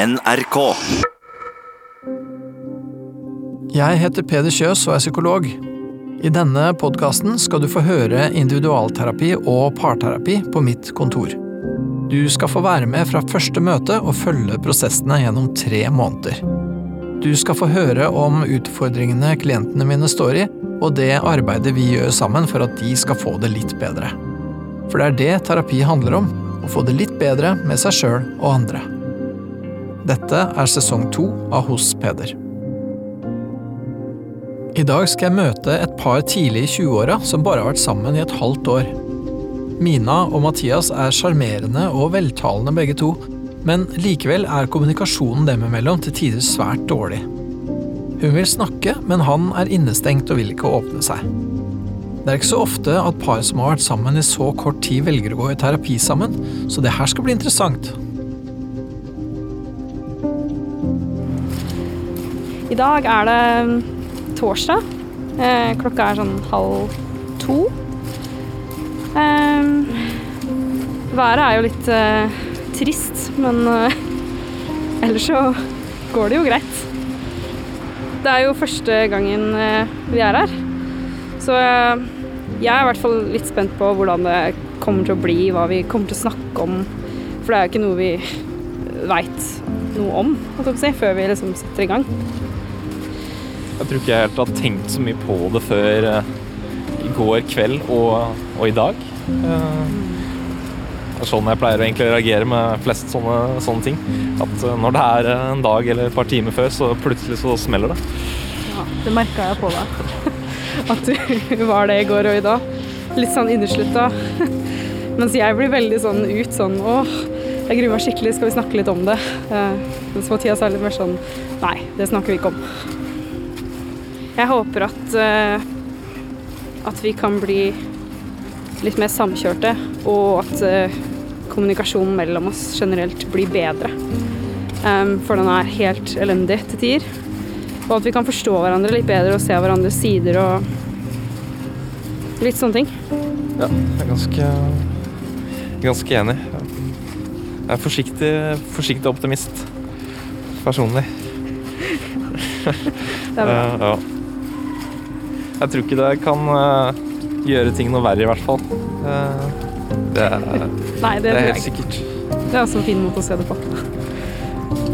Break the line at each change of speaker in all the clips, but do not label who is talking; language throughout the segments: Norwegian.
NRK.
Jeg heter Peder Kjøs og er psykolog. I denne podkasten skal du få høre individualterapi og parterapi på mitt kontor. Du skal få være med fra første møte og følge prosessene gjennom tre måneder. Du skal få høre om utfordringene klientene mine står i, og det arbeidet vi gjør sammen for at de skal få det litt bedre. For det er det terapi handler om, å få det litt bedre med seg sjøl og andre. Dette er sesong to av Hos Peder. I dag skal jeg møte et par tidlig i 20-åra som bare har vært sammen i et halvt år. Mina og Mathias er sjarmerende og veltalende begge to, men likevel er kommunikasjonen dem imellom til tider svært dårlig. Hun vil snakke, men han er innestengt og vil ikke åpne seg. Det er ikke så ofte at par som har vært sammen i så kort tid, velger å gå i terapi sammen, så det her skal bli interessant.
I dag er det torsdag. Eh, klokka er sånn halv to. Eh, været er jo litt eh, trist, men ellers så går det jo greit. Det er jo første gangen vi er her. Så jeg er i hvert fall litt spent på hvordan det kommer til å bli, hva vi kommer til å snakke om. For det er jo ikke noe vi veit noe om, før vi liksom setter i gang.
Jeg tror ikke jeg helt har tenkt så mye på det før eh, i går kveld og, og i dag. Eh, det er sånn jeg pleier å reagere med flest sånne, sånne ting. At eh, når det er en dag eller et par timer før, så plutselig så smeller det.
Ja, det merka jeg på deg. At du var det i går og i dag. Litt sånn inneslutta. Mens jeg blir veldig sånn ut sånn åh, jeg gruer meg skikkelig, skal vi snakke litt om det? Mens Mathias er litt mer sånn nei, det snakker vi ikke om. Jeg håper at eh, at vi kan bli litt mer samkjørte, og at eh, kommunikasjonen mellom oss generelt blir bedre. Um, for den er helt elendig til tider. Og at vi kan forstå hverandre litt bedre og se hverandres sider og litt sånne ting.
Ja, jeg er ganske, ganske enig. Jeg er forsiktig, forsiktig optimist personlig.
Det er bra.
Uh, ja. Jeg tror ikke det kan eh, gjøre ting noe verre, i hvert fall. Eh, det, er,
Nei, det,
det er helt
jeg
sikkert.
Det er også en fin måte å se det på.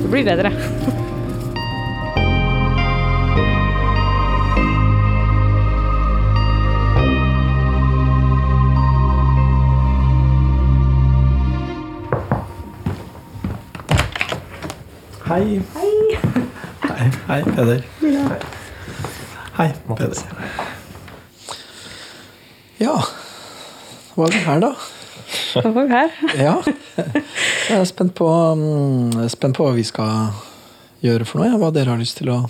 Det blir bedre.
Hei. Hei. Hei, Peder. Hei, Peder. Ja, hva er det her, da?
Hva var vi her.
Ja. Jeg er spent på, er spent på hva vi skal gjøre for noe. Hva dere har lyst til å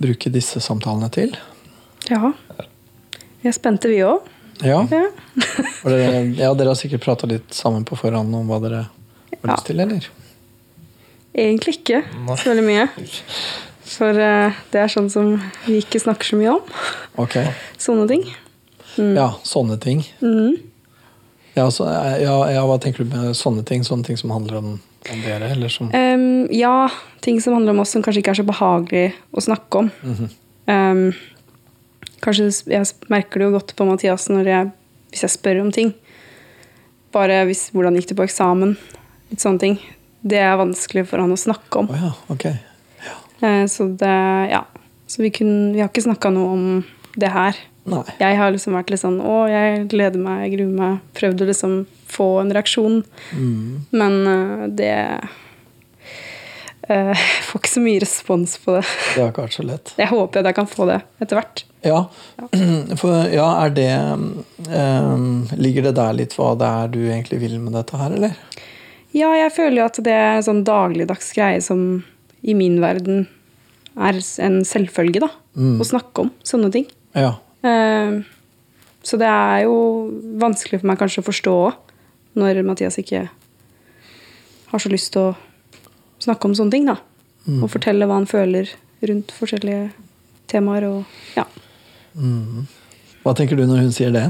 bruke disse samtalene til.
Ja. Vi er spente, vi òg.
Ja,
Ja.
ja dere har sikkert prata litt sammen på forhånd om hva dere har
Ja.
lyst til, eller?
Egentlig ikke så veldig mye. For eh, det er sånn som vi ikke snakker så mye om.
Ok.
Sånne ting.
Ja, sånne ting.
Mhm.
Ja, så, ja, ja, hva tenker du med sånne ting? Sånne ting som handler om, om dere, eller som
um, ja, ting som handler om oss som kanskje ikke er så behagelig å snakke om. Em, kanskje Jeg merker det jo godt på Mathias når jeg, hvis jeg spør om ting. Bare hvis, hvordan gikk det på eksamen? Litt sånne ting. Det er vanskelig for han å snakke om.
Oh, ja, ok.
Eh, så det Ja. Så vi, kunne, vi har ikke snakka noe om det her.
Nei.
Jeg har liksom vært litt sånn Å, jeg gleder meg, jeg gruer meg. Prøvd å liksom få en reaksjon.
Mm.
Men uh, det uh, Får ikke så mye respons på det.
Det har ikke vært så lett.
Jeg håper at jeg kan få det etter hvert.
Ja, for ja, er det um, Ligger det der litt hva det er du egentlig vil med dette her, eller?
Ja, jeg føler jo at det er en sånn dagligdags greie som i min verden er en selvfølge, da. Å snakke om sånne ting.
Ja.
Eh, så det er jo vanskelig for meg kanskje å forstå òg, når Mathias ikke har så lyst til å snakke om sånne ting, da. Og fortelle hva han føler rundt forskjellige temaer og ja.
Hva tenker du når hun sier det?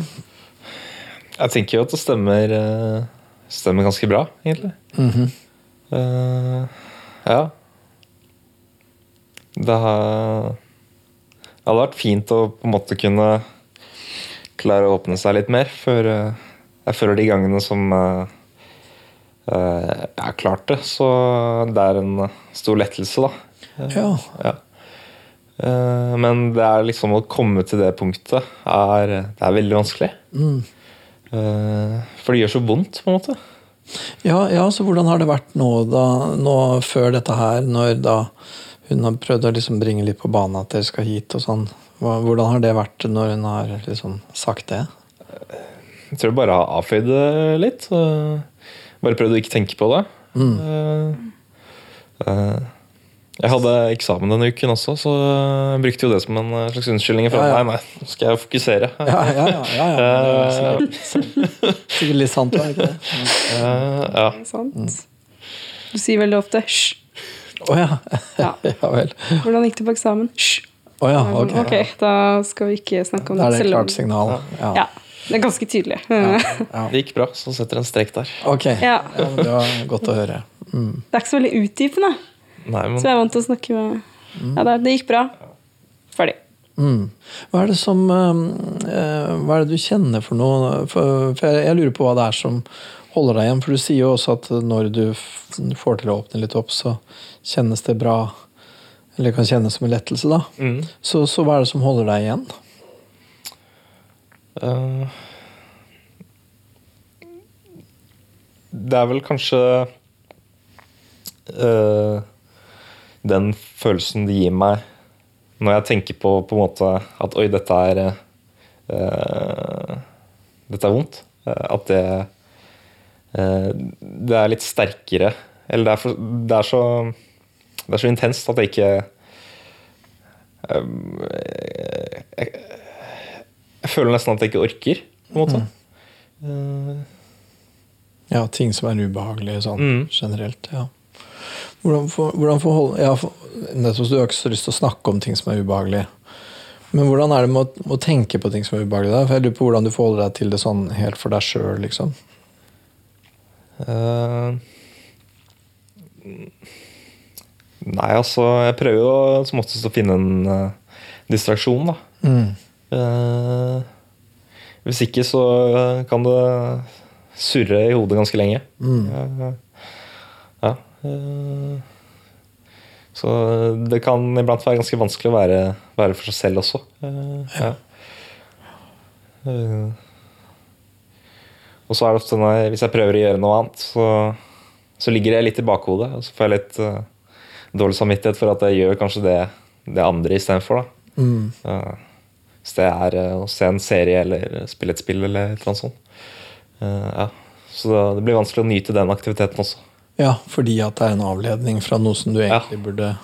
Jeg tenker jo at det stemmer, eh, stemmer ganske bra, egentlig.
Mm
-hmm. uh, Ja. Det har Det hadde vært fint å på en måte kunne klare å åpne seg litt mer før eh, jeg føler de gangene som eh, eh, jeg har klart det, så det er en stor lettelse, da.
Ja.
Ja. Men det er liksom å komme til det punktet er, det er veldig vanskelig. Mm. For det gjør så vondt, på en måte.
Ja, ja, så hvordan har det vært nå, da, nå før dette her, når da hun har prøvd å liksom bringe litt på banen at dere skal hit og sånn? Hvordan har det vært når hun har liksom sagt det?
Jeg tror jeg bare har avføyd det litt. Bare prøvd å ikke tenke på det. Eh, eh, Jeg hadde eksamen denne uken også, så jeg brukte jo det som en eh, slags unnskyldning. For
Ja, ja.
nei, nei, nå skal jeg fokusere.
Ja, ja, ja. ja, ja. Det er sikkert, sikkert litt sant, var det ikke det?
Ja. ja.
Sant? Du sier veldig ofte 'hysj'.
Å ja.
Ja.
ja vel.
Hvordan gikk det på eksamen? Hysj.
Oh, ja, ok.
ok, da skal vi ikke snakke om
Da er
det.
det et klart signal. Ja.
Ja, det er ganske tydelig.
Det gikk bra, så setter en strek der.
Ok,
Ja.
ja, det var godt å høre. Mm.
Det er ikke så veldig utdypende,
Nei, men
så jeg er vant til å snakke med Ja, det, det gikk bra. Ferdig.
Mm. Hva er det som eh, Hva er det du kjenner for noe? For, for jeg, jeg lurer på hva det er som holder deg igjen. For du sier jo også at når du får til å åpne litt opp, så kjennes det bra. Eller kan kjennes som en lettelse, da.
mm.
Så, så hva er det som holder deg igjen?
Uh, Det er vel kanskje uh, den følelsen det gir meg når jeg tenker på på en måte at oi, dette er uh, Dette er vondt. At det Det er litt sterkere Eller det er, for, det er så Det er så intenst at jeg ikke eh, jeg, jeg føler nesten at jeg ikke orker, på en måte. Eh,
Ja, ting som er ubehagelige sånn
Mm.
generelt. ja. Hvordan for, hvordan får ja, for, nettopp, Du har ikke så lyst til å snakke om ting som er ubehagelige. Men hvordan er det med å, å tenke på ting som er ubehagelige? da? For jeg lurer på hvordan du forholder deg til det sånn helt for deg sjøl, liksom.
Eh, Nei, altså Jeg prøver jo som oftest å finne en uh, distraksjon, da.
Mm.
Uh, hvis ikke så kan det surre i hodet ganske lenge. Eh, ja. så det kan iblant være ganske vanskelig å være, være for seg selv også. Ja. Og så er det ofte når hvis jeg prøver å gjøre noe annet, så, så ligger det litt i bakhodet. Og så får jeg litt uh, dårlig samvittighet for at jeg gjør kanskje det, det andre istedenfor.
Mm.
Uh, hvis det er uh, å se en serie eller spille et spill eller annet sånt. Uh, ja. Så det, det blir vanskelig å nyte den aktiviteten også.
Ja, fordi at det er en avledning fra noe som du
Ja.
egentlig burde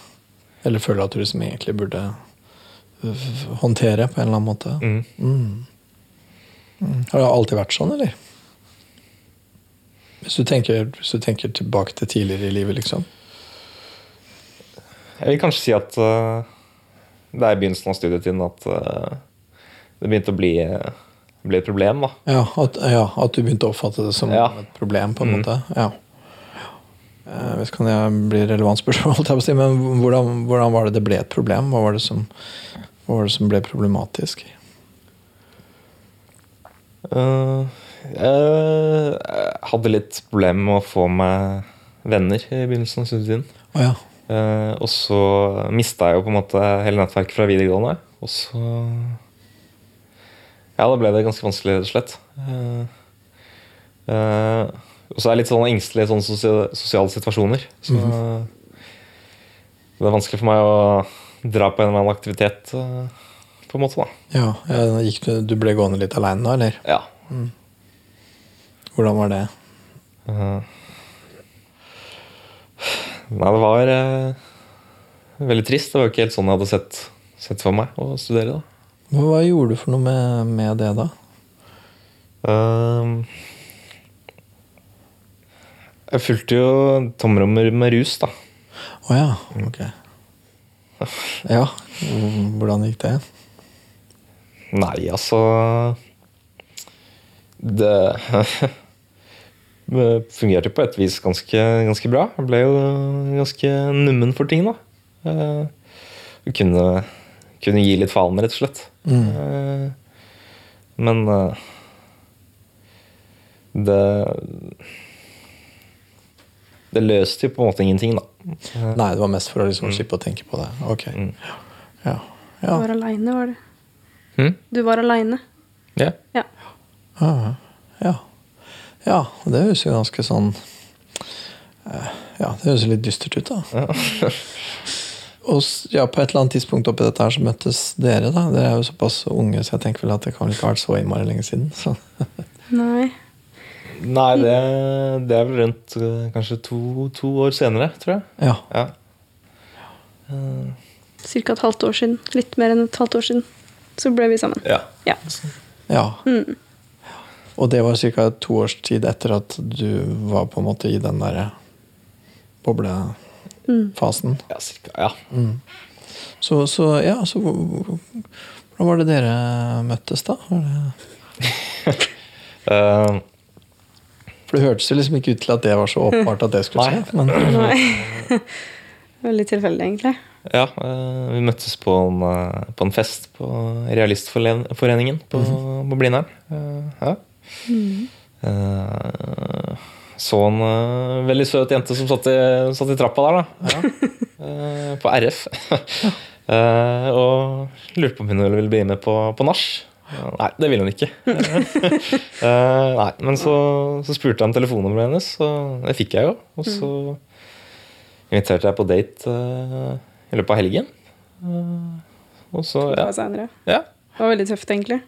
Eller føler at du liksom egentlig burde håndtere på en eller annen måte.
Mm.
Mm. Har det alltid vært sånn, eller? Hvis du tenker, hvis du tenker tilbake til tidligere i livet, liksom.
Jeg vil kanskje si at uh, det er i begynnelsen av studietiden at uh, det begynte å bli, bli et problem. da.
Ja at, ja, at du begynte å oppfatte det som
Ja.
et problem, på en
Mm.
måte. Ja. Eh, Jeg vet ikke om det blir relevant spørsmål, men hvordan, hvordan var det det ble et problem? Hva var det som, var det som ble problematisk?
Eh, jeg hadde litt problemer med å få meg venner i begynnelsen av studietiden.
Oh, ja.
Eh, og så mista jeg jo på en måte hele nettverket fra videregående. Og så Ja, da ble det ganske vanskelig, rett og slett. Eh, eh, og så er jeg litt sånn engstelig i sånne sosiale, situasjoner. Så det er vanskelig for meg å dra på en eller annen aktivitet, eh, på en måte, da.
ja, ja gikk du, du ble gående litt aleine da, eller?
Ja.
Hvordan var det?
Uh, Nei, det var uh, veldig trist. Det var jo ikke helt sånn jeg hadde sett, sett for meg å studere. da.
Hva, hva gjorde du for noe med, med det, da?
Uh, jeg fulgte jo tomrommet med rus, da.
Å ja, ok. Ja, hvordan gikk det?
Nei, altså Det fungerte på et vis ganske, ganske bra. Jeg ble jo ganske nummen for ting, da. Eh, kunne, kunne gi litt faen, rett og slett. Eh, men eh, det Det løste jo på en måte ingenting, da.
Nei, det var mest for å liksom slippe å tenke på det. Ok.
Mm.
Ja.
Du var aleine, var du?
Hm?
Du var aleine.
Ja.
Ja.
Ah, ja. Ja. og Det høres jo ganske sånn eh, Ja, det høres litt dystert ut, da. Og ja, på et eller annet tidspunkt oppi dette her så møttes dere, da. Dere er jo såpass unge, så jeg tenker vel at det kan vel ikke ha vært så innmari lenge siden. Så.
Nei.
Nei, det, det er vel rundt eh, kanskje to, to år senere, tror jeg.
Ja.
Ja.
Cirka et halvt år siden. Litt mer enn et halvt år siden. Så ble vi sammen.
ja.
Ja.
ja.
Mm.
Og det var ca. to års tid etter at du var på en måte i den derre boblefasen.
Ja, cirka. Ja.
Så, så ja, så hvor- hvor- hvordan var det dere møttes, da? Var det
Eh,
For det hørtes jo liksom ikke ut til at det var så åpenbart at det skulle
Nei.
skje. Men
Nei. Veldig tilfeldig, egentlig.
ja, eh, vi møttes på en, eh, på en fest på Realistforeningen på, på Blindern. Eh, ja. Eh, så en uh, veldig søt jente som satt i, satt i trappa der, da. Eh, på RF. Og lurte på om hun ville bli med på, på nach. Nei, det ville hun ikke. Nei, Men så, så spurte jeg om telefonnummeret hennes, og det fikk jeg jo. Og så inviterte jeg på date i løpet av helgen. Og så, ja. ja.
Det var veldig tøft, egentlig.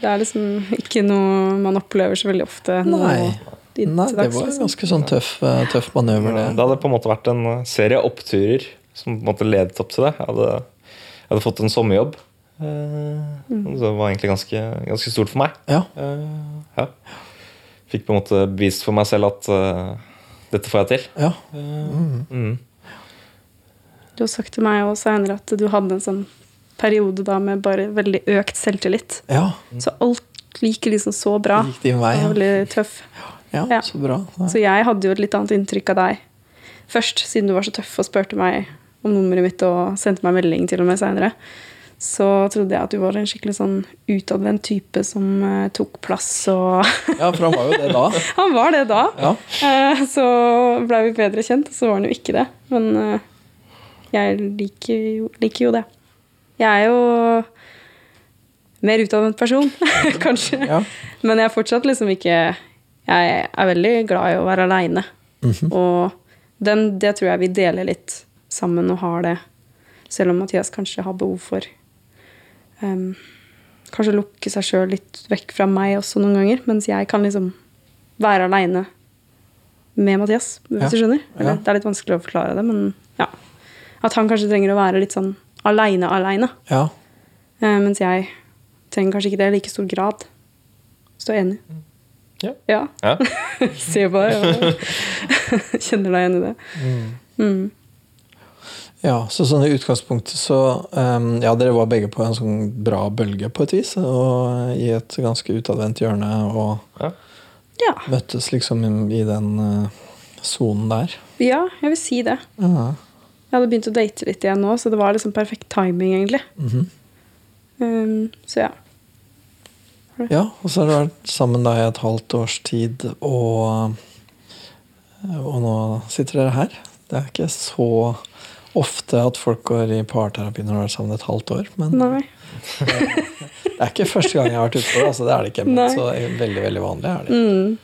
Det er liksom ikke noe man opplever så veldig ofte.
Nei. Nei, det var en
liksom.
ganske sånn tøff, eh, tøff manøver, det.
Det hadde på en måte vært en eh, serie oppturer som på en måte ledet opp til det. Jeg hadde, jeg hadde fått en sommerjobb. eh, Det var egentlig ganske, ganske stort for meg.
Ja.
Eh, ja. Fikk på en måte bevist for meg selv at uh, dette får jeg til.
ja.
Mm.
Du har sagt til meg også senere at du hadde en sånn periode da med bare veldig økt selvtillit.
ja.
Så alt gikk liksom så bra.
Gikk din vei. Ja.
veldig tøff.
ja,
Ja.
så bra.
Så jeg hadde jo et litt annet inntrykk av deg først, siden du var så tøff og spurte meg om nummeret mitt og sendte meg melding til og med seinere. Så trodde jeg at du var en skikkelig sånn utadvendt type som uh, tok plass og
ja, for han var jo det da.
Han var det da.
Ja.
Uh, så blei vi bedre kjent, og så var han jo ikke det. Men uh, jeg liker jo, liker jo det. Jeg er jo mer utadvendt person, kanskje.
Ja.
Men jeg er fortsatt liksom ikke Jeg er veldig glad i å være aleine.
Mhm.
Og den, det tror jeg vi deler litt sammen og har det. Selv om Mathias kanskje har behov for um, Kanskje lukke seg sjøl litt vekk fra meg også noen ganger. Mens jeg kan liksom være aleine med Mathias, hvis
Ja.
du skjønner. Eller,
Ja.
Det er litt vanskelig å forklare det, men ja. At han kanskje trenger å være litt sånn aleine-aleine.
ja.
Eh, mens jeg trenger kanskje ikke det i like stor grad. Står enig.
Ja.
Ja.
Ja.
Se på deg. Kjenner deg igjen i det. Mm.
Ja, så sånn i utgangspunktet så um, Ja, dere var begge på en sånn bra bølge på et vis, og i et ganske utadvendt hjørne, og
Ja.
Ja.
møttes liksom i, i den sonen uh, der.
ja, jeg vil si det.
Ja.
Jeg hadde begynt å date litt igjen nå, så det var liksom perfekt timing, egentlig.
Mhm.
Um, så ja.
ja, og så har du vært sammen da i et halvt års tid, og, og nå sitter dere her. Det er ikke så ofte at folk går i parterapi når de har vært sammen et halvt år, men
Nei.
det er ikke første gang jeg har vært ute på det. Altså, det er det ikke, men
Nei.
så veldig, veldig vanlig er det.
Mm.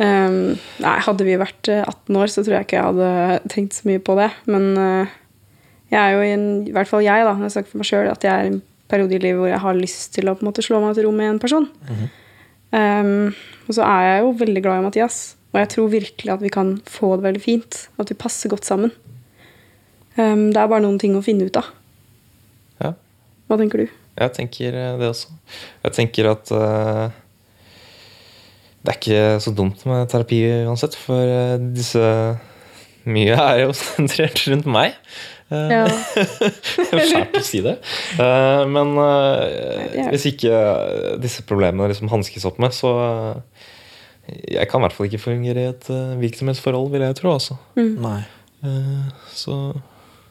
Um, nei, hadde vi vært eh, 18 år, så tror jeg ikke jeg hadde tenkt så mye på det. Men uh, jeg er jo i en, i hvert fall jeg, da, når jeg snakker for meg sjøl, at jeg er i en periode i livet hvor jeg har lyst til å på en måte slå meg til ro med en person. um, og så er jeg jo veldig glad i Mathias, og jeg tror virkelig at vi kan få det veldig fint. At vi passer godt sammen. Um, det er bare noen ting å finne ut av.
Ja.
Hva tenker du?
Jeg tenker eh, det også. Jeg tenker at eh, det er ikke så dumt med terapi uansett, for eh, disse Mye er jo sentrert rundt meg. Eh,
Ja.
er fælt å si det. Eh, men
det
hvis ikke disse problemene liksom hanskes opp med, så jeg kan i hvert fall ikke fungere i et uh, virksomhetsforhold, vil jeg tro. Altså.
Nei.
Så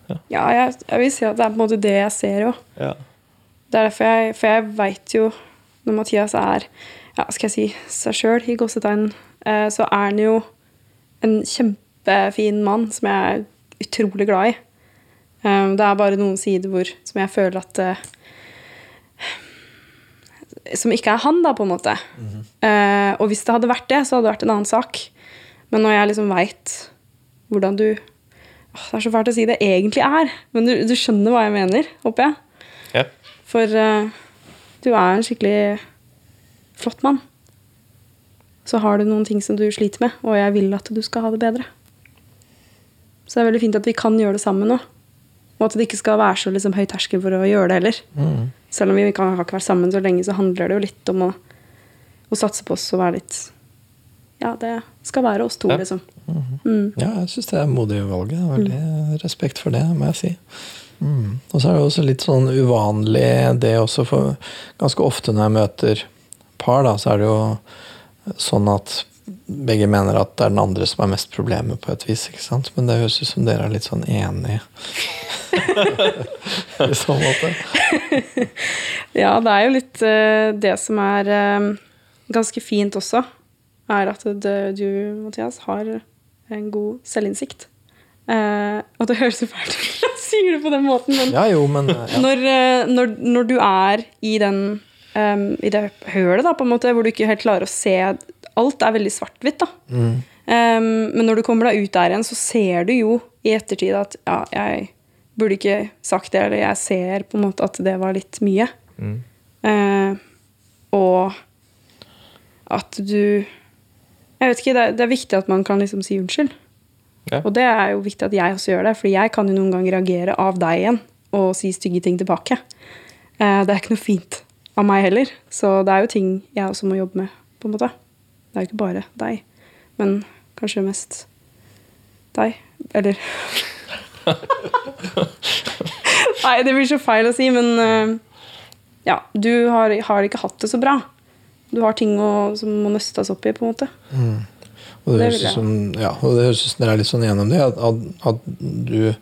så
Ja, jeg, jeg vil si at det er på en måte det jeg ser òg.
ja.
Det er derfor jeg For jeg veit jo når Mathias er ja, skal jeg si seg sjøl, i gåsetegn, eh, så er han jo en kjempefin mann som jeg er utrolig glad i. Um, det er bare noen sider hvor som jeg føler at eh, Som ikke er han, da, på en måte. Eh, og hvis det hadde vært det, så hadde det vært en annen sak. Men når jeg liksom veit hvordan du Det er så fælt å si det egentlig er, men du, du skjønner hva jeg mener, håper jeg.
ja.
For eh, du er en skikkelig flott mann. Så har du noen ting som du sliter med, og jeg vil at du skal ha det bedre. Så det er veldig fint at vi kan gjøre det sammen nå. Og at det ikke skal være så liksom, høy terskel for å gjøre det heller.
Mm.
Selv om vi kan, har ikke vært sammen så lenge, så handler det jo litt om å, å satse på oss og være litt Ja, det skal være oss to,
Ja.
liksom. Mm.
Ja, jeg syns det er modig valget. Veldig respekt for det, må jeg si. Mm. Og så er det også litt sånn uvanlig det også, for ganske ofte når jeg møter par, da, så er det jo sånn at begge mener at det er den andre som er mest problemet, på et vis. ikke sant? Men det høres ut som dere er litt sånn enige. I så måte.
Ja, det er jo litt eh, det som er eh, ganske fint også, er at du, Mathias, har en god selvinnsikt. Uh, og det høres så fælt ut når jeg sier det på den måten, men
Ja jo, men ja.
når, når, når du er i den em, i det hølet, da, på en måte, hvor du ikke helt klarer å se Alt er veldig svart-hvitt, da.
Mm.
Um, men når du kommer deg ut der igjen, så ser du jo i ettertid at ja, jeg burde ikke sagt det, eller jeg ser på en måte at det var litt mye.
Mm.
Uh, og at du Jeg vet ikke, det er, det er viktig at man kan liksom si unnskyld.
Ja.
Og det er jo viktig at jeg også gjør det, for jeg kan jo noen ganger reagere av deg igjen og si stygge ting tilbake. Eh, det er ikke noe fint av meg heller, så det er jo ting jeg også må jobbe med. på en måte. Det er jo ikke bare deg, men kanskje mest deg. Eller Nei, det blir så feil å si, men eh, ja, du har, har ikke hatt det så bra. Du har ting å, som må nøstes opp i, på en måte.
Og det
Det
høres ut som ja, og det høres ut som dere er litt sånn gjennom det. At, at, at du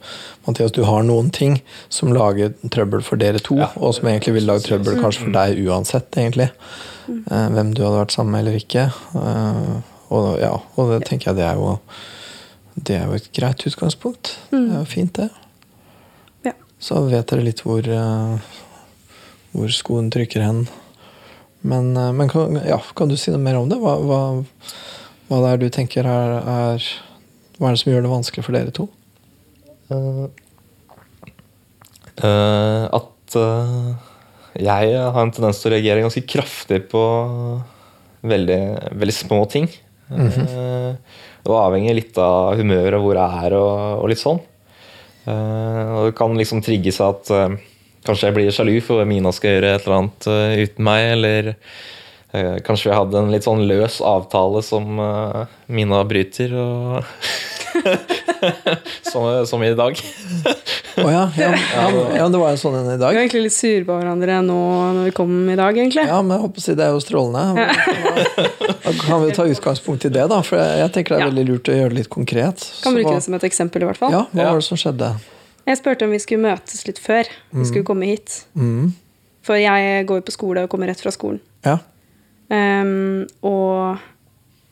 Mathias, du har noen ting som lager trøbbel for dere to,
Ja.
og som egentlig ville lage trøbbel kanskje for deg uansett, egentlig.
Mm.
Eh, hvem du hadde vært sammen med eller ikke. Eh, og ja, og det tenker jeg det er jo Det er jo et greit utgangspunkt. Det er jo fint, det.
Ja.
Så vet dere litt hvor, eh, hvor skoen trykker hen. Men, men kan, ja, kan du si noe mer om det? Hva, hva, hva det er du tenker er, er Hva er det som gjør det vanskelig for dere to?
Uh, uh, at uh, jeg har en tendens til å reagere ganske kraftig på veldig, veldig små ting. Eh, det avhenger litt av humøret og hvor jeg er og, og litt sånn. Og det kan liksom trigge seg at kanskje jeg blir sjalu for Mina skal gjøre et eller annet uten meg, eller kanskje vi hadde en litt sånn løs avtale som eh, Mina bryter, og som, som i dag.
Å ja, ja, ja, ja, det var jo sånn en i
Vi
dag.
var egentlig litt sure på hverandre nå når vi kom i dag, egentlig.
Ja, men jeg håper å si det er jo strålende. Da kan vi ta utgangspunkt i det, da. For jeg tenker det er
Ja.
veldig lurt å gjøre det litt konkret.
Kan
Så
bruke det som et eksempel, i hvert fall.
Ja, hva
Ja.
var det som skjedde?
Jeg spurte om vi skulle møtes litt før vi skulle komme hit.
Mm.
For jeg går jo på skole og kommer rett fra skolen.
Ja,
Ehm, og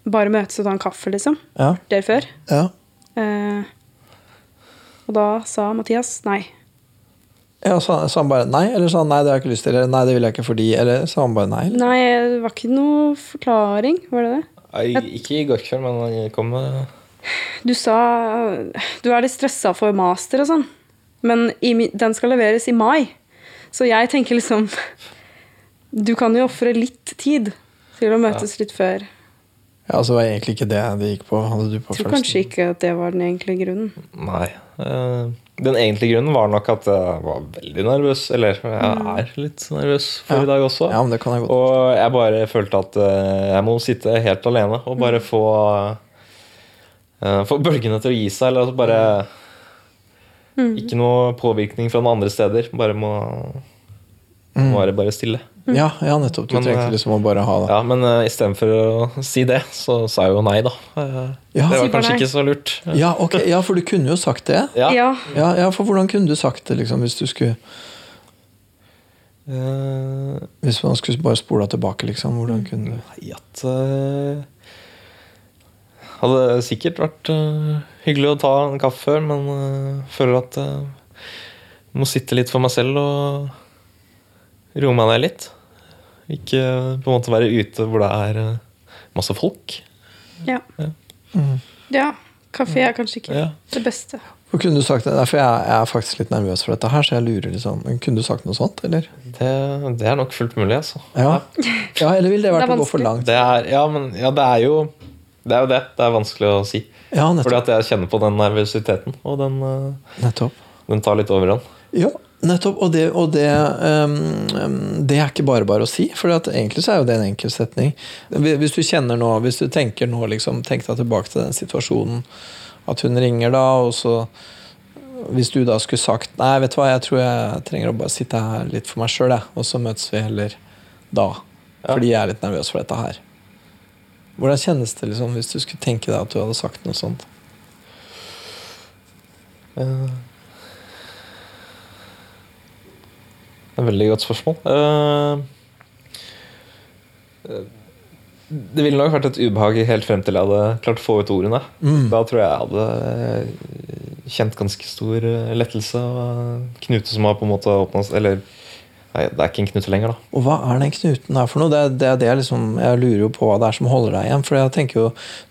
bare møtes og ta en kaffe, liksom.
ja,
Der før.
ja.
Uh, og da sa Mathias nei.
ja sa, sa han bare nei, eller sa han nei, det har jeg ikke lyst til, eller nei, det vil jeg ikke fordi, eller sa han bare nei? Eller?
Nei, det var ikke noe forklaring, var det det?
Jeg, Ikke i går kveld, men han kom med
Du sa du er litt stressa for master og sånn, men i, den skal leveres i mai. Så jeg tenker liksom Du kan jo ofre litt tid til å møtes litt før.
Ja, altså, det var egentlig ikke det det gikk på. Hadde du på
Jeg tror
følelsen?
kanskje ikke at det var den egentlige grunnen.
Nei. eh, Den egentlige grunnen var nok at jeg var veldig nervøs. Eller jeg er litt nervøs for
Ja.
i dag også.
Ja, men det kan jeg godt.
Og jeg bare følte at eh, jeg må sitte helt alene og bare få eh, Få bølgene til å gi seg. Eller altså bare Ikke noe påvirkning fra noen andre steder. Bare må Nå er det bare stille.
Ja, ja, nettopp. Du
Men,
trengte
eh,
liksom å bare ha det.
Ja, Men uh, istedenfor å si det, så sa jeg jo nei, da. Uh,
Ja.
det var kanskje
nei.
ikke så lurt.
Ja, okay. ja, for du kunne jo sagt det.
Ja.
Ja.
Ja, ja, for hvordan kunne du sagt det, liksom, hvis du skulle
uh,
Hvis man skulle bare spola tilbake, liksom? Hvordan kunne du
Nei, at uh, Hadde sikkert vært uh, hyggelig å ta en kaffe før, men eh, føler at jeg må sitte litt for meg selv og roe meg ned litt. Ikke på en måte være ute hvor det er eh, masse folk.
Ja.
Mm.
ja. Kafé er kanskje ikke
Ja.
det beste.
Og kunne du sagt det? For jeg, er faktisk litt nervøs for dette her, så jeg lurer liksom Kunne du sagt noe sånt, eller?
Det, det er nok fullt mulig, altså.
Ja, ja eller ville det vært
Det
å gå for langt?
Det er, ja, men ja, det er jo det er jo det. Det er vanskelig å si.
Ja,
Fordi at jeg kjenner på den nervøsiteten, og den, eh, den tar litt overhånd.
Ja, nettopp. Og, det, og det, um, det er ikke bare bare å si, for egentlig så er jo det en enkel setning. Hvis du kjenner nå, hvis du tenker nå, liksom, tenk deg tilbake til den situasjonen at hun ringer da, og så hvis du da skulle sagt Nei, vet du hva, jeg tror jeg trenger å bare sitte her litt for meg sjøl, og så møtes vi heller da. Fordi jeg er litt nervøs for dette her. Hvordan kjennes det liksom hvis du skulle tenke deg at du hadde sagt noe sånt?
Eh, Det er et veldig godt spørsmål. Eh, eh, Det ville nok vært et ubehag helt frem til jeg hadde klart å få ut ordene.
Mm.
Da tror jeg jeg hadde eh, kjent ganske stor lettelse. Knute som har på en måte åpna Eller nei, det er ikke en knute lenger, da.
Og hva er den knuten her for noe? Det, er- det det liksom, jeg lurer jo på hva det er som holder deg igjen. For jeg tenker jo,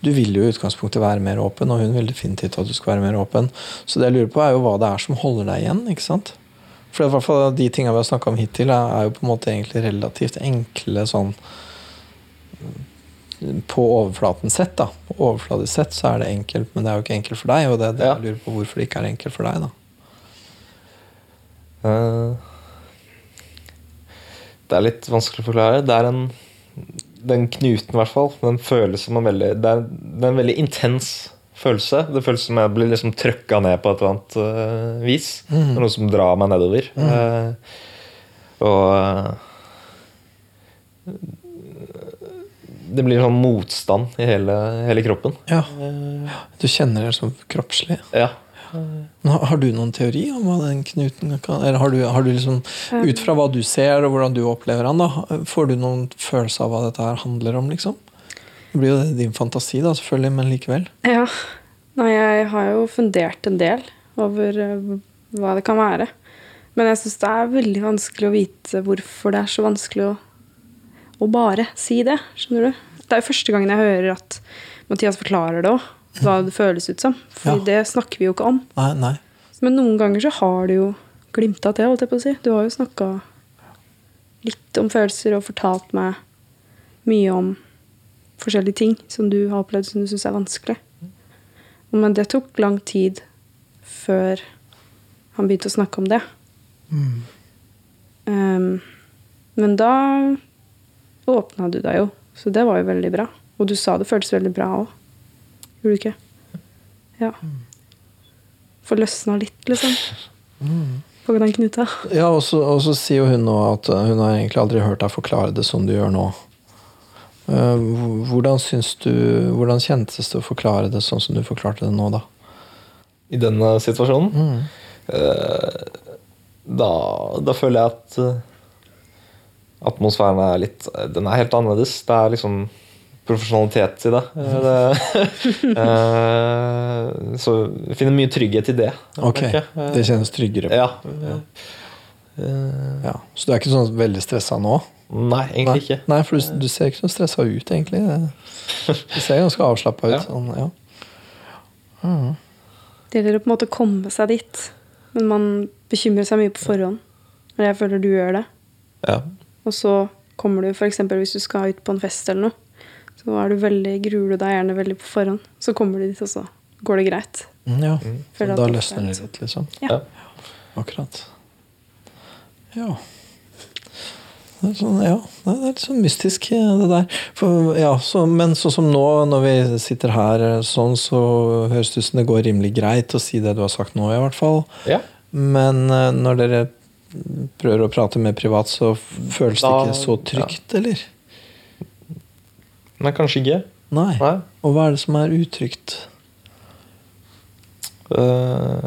Du vil jo i utgangspunktet være mer åpen, og hun vil definitivt at du skal være mer åpen. Så det jeg lurer på, er jo hva det er som holder deg igjen. ikke sant? For i hvert fall de tingene vi har snakka om hittil, er, jo på en måte egentlig relativt enkle sånn På overflaten sett, da. På overfladisk sett så er det enkelt, men det er jo ikke enkelt for deg. Og det er det jeg lurer på hvorfor det ikke er enkelt for deg, da.
Eh, Det er litt vanskelig å forklare. Det er en Den knuten, i hvert fall, den føles som en veldig det er en veldig intens følelse. Det føles som jeg blir liksom trøkka ned på et eller annet uh, vis. Det er noe som drar meg nedover. Eh, og uh, Det blir sånn motstand i hele, hele kroppen.
Ja. Du kjenner det som kroppslig.
Ja.
Har har du noen teori om hva den knuten kan Eller har du, har du liksom Ut fra hva du ser, og hvordan du opplever han, da, får du noen følelse av hva dette her handler om, liksom? Det blir jo din fantasi, da, selvfølgelig, men likevel.
Ja. Nei, jeg har jo fundert en del over eh, hva det kan være. Men jeg syns det er veldig vanskelig å vite hvorfor det er så vanskelig å, å bare si det. Skjønner du? Det er jo første gangen jeg hører at Mathias forklarer det òg. Hva det føles ut som. For
Ja.
det snakker vi jo ikke om.
Nei, nei.
Men noen ganger så har du jo glimta til, holdt jeg på å si. Du har jo snakka litt om følelser og fortalt meg mye om forskjellige ting som du har opplevd som du syns er vanskelig. Men det tok lang tid før han begynte å snakke om det. Um, men da åpna du deg jo, så det var jo veldig bra. Og du sa det føltes veldig bra òg. Gjorde du ikke? Ja. Få løsna litt, liksom. På den knuta.
Ja, og så, sier jo hun nå at uh, hun har egentlig aldri hørt deg forklare det som du gjør nå. Uh, h- Hvordan du Hvordan kjentes det å forklare det sånn som du forklarte det nå, da?
I denne situasjonen. Mm. da, da føler jeg at eh, atmosfæren er litt Den er helt annerledes. Det er liksom profesjonalitet i det. Eh, det eh, så jeg finner mye trygghet i det.
Ok.
Eh,
Det kjennes tryggere.
Ja.
Ja. Så du er ikke sånn veldig stressa nå?
Nei, egentlig ikke.
Nei, for du, du ser ikke så stressa ut, egentlig. Du ser ganske avslappa ut.
Ja.
Sånn, ja.
Det gjelder å på en måte komme seg dit. Men man bekymrer seg mye på forhånd. Og jeg føler du gjør det.
Ja.
Og så kommer du f.eks. hvis du skal ut på en fest eller noe, så er du veldig, gruer du deg gjerne veldig på forhånd. Så kommer du dit, og så går det greit.
Mm, ja.
mm.
Da løsner det litt, liksom.
Ja.
Ja.
Akkurat. Ja. Det er sånn, ja, det er litt sånn mystisk, det der. For, ja, så, men sånn som nå, når vi sitter her sånn, så høres det ut som det går rimelig greit å si det du har sagt nå, i hvert fall.
ja.
Men eh, når dere prøver å prate mer privat, så føles det ikke så trygt, eller?
Nei, kanskje ikke.
Nei.
Nei.
Og hva er det som er utrygt?
Uh,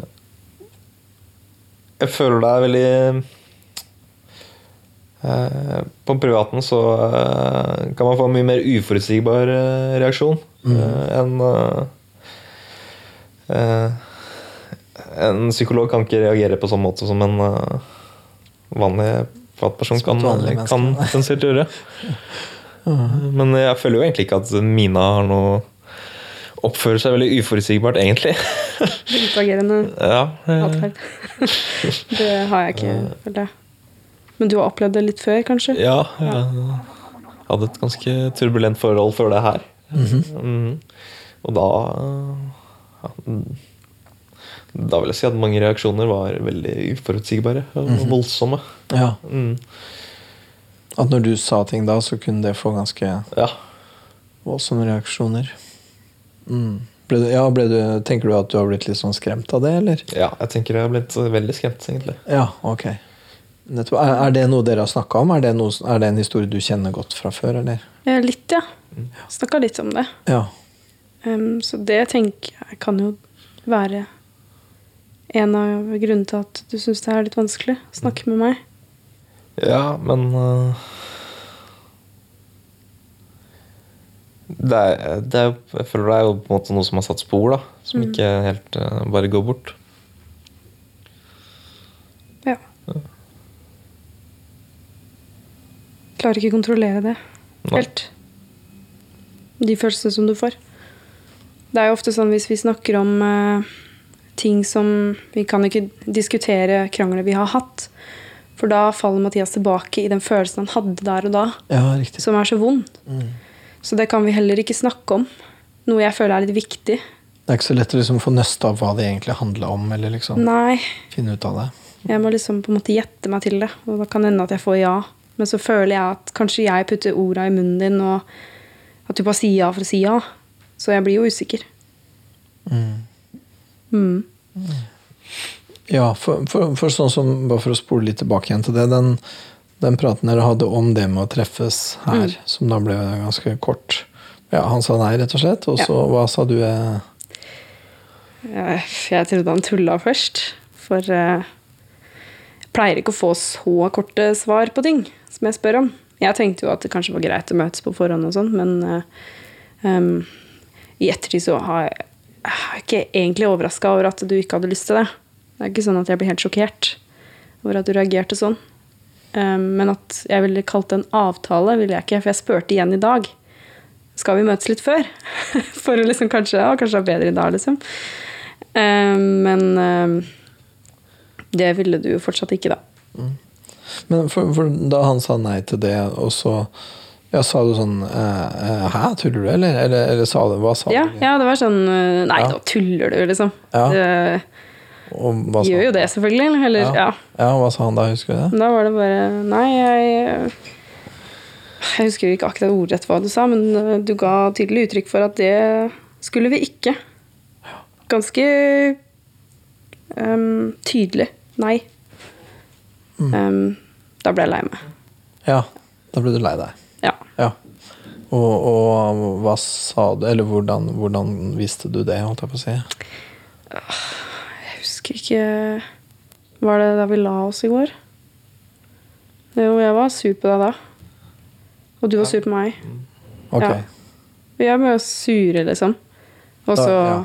jeg føler det er veldig eh, På privaten så eh, kan man få en mye mer uforutsigbar eh, reaksjon mm. enn eh, eh, En psykolog kan ikke reagere på sånn måte som en eh, vanlig privatperson kan, kan potensielt gjøre. Men jeg føler jo egentlig ikke at Mina har noe Oppfører seg veldig uforutsigbart, egentlig.
Utagerende
ja, eh,
atferd. det har jeg ikke, føler jeg. Men du har opplevd det litt før, kanskje?
Ja, jeg hadde et ganske turbulent forhold før det her. Mhm. Og da ja, Da vil jeg si at mange reaksjoner var veldig uforutsigbare og voldsomme.
Ja.
Mm.
At når du sa ting da, så kunne det få ganske
Ja.
voldsomme reaksjoner. Mm. Ble du, ja, ble du, tenker du at du har blitt litt sånn skremt av det, eller?
ja, jeg tenker jeg har blitt veldig skremt, egentlig.
Ja, ok. Nettopp. Er, er det noe dere har snakka om? Er det, noe, er det en historie du kjenner godt fra før, eller?
Litt, ja. Snakka litt om det.
Ja.
Um, så det tenker jeg kan jo være en av grunnene til at du syns det er litt vanskelig å snakke med meg.
Ja, men uh, det er, det er, Jeg føler det er jo på en måte noe som har satt spor, da. Som ikke helt uh, bare går bort.
Ja. Klarer ikke kontrollere det helt. De følelsene som du får. Det er jo ofte sånn hvis vi snakker om eh, ting som Vi kan ikke diskutere krangler vi har hatt. For da faller Mathias tilbake i den følelsen han hadde der og da,
ja,
som er så vond. Så det kan vi heller ikke snakke om. Noe jeg føler er litt viktig.
Det er ikke så lett å liksom få nøste av hva det egentlig handler om, eller liksom
Nei,
finne ut av det.
Jeg må liksom på en måte gjette meg til det, og da kan det hende at jeg får ja. Men så føler jeg at kanskje jeg putter orda i munnen din, og at du bare sier ja for å si ja. Så jeg blir jo usikker. Mm.
Ja, for, for, for sånn som, bare for å spole litt tilbake igjen til det, den, den praten dere hadde om det med å treffes her, som da ble ganske kort. Ja, Han sa nei, rett og slett. Og så hva sa du? eh,
Jeg, jeg trodde han tulla først, for jeg pleier ikke å få så korte svar på ting som jeg spør om. Jeg tenkte jo at det kanskje var greit å møtes på forhånd, og sånn, men em, i ettertid så har jeg, jeg ikke egentlig overraska over at du ikke hadde lyst til det. Det er ikke sånn at jeg blir helt sjokkert over at du reagerte sånn. Um, men at jeg ville kalt det en avtale, ville jeg ikke, for jeg spurte igjen i dag. Skal vi møtes litt før? For å liksom kanskje, å, kanskje det er bedre i dag, liksom. Um, men det ville du jo fortsatt ikke, da.
Men for, for da han sa nei til det, og så ja, sa du sånn eh, eh, Hæ, tuller du, eller? Eller, eller sa du, hva sa
Ja,
du?
ja, det var sånn eh, Nei,
Ja.
nå tuller du, liksom.
Ja.
Det,
Og hva sa
gjør jo det, selvfølgelig. Eller,
Ja.
ja.
Hva sa han da, husker du det?
Da var det bare Nei, jeg Jeg husker ikke akkurat ordrett hva du sa, men du ga tydelig uttrykk for at det skulle vi ikke. Ganske um, tydelig nei.
Mm.
Um, da ble jeg lei meg.
Ja, da ble du lei deg.
Ja.
Ja. Og, og hva sa du, eller hvordan, hvordan visste du det, holdt jeg på å si?
Jeg husker ikke Var det da vi la oss i går? Jo, jeg var sur på deg da. Og du var sur på meg.
Ok.
Ja. Vi er bare sure, liksom. Og så
ja.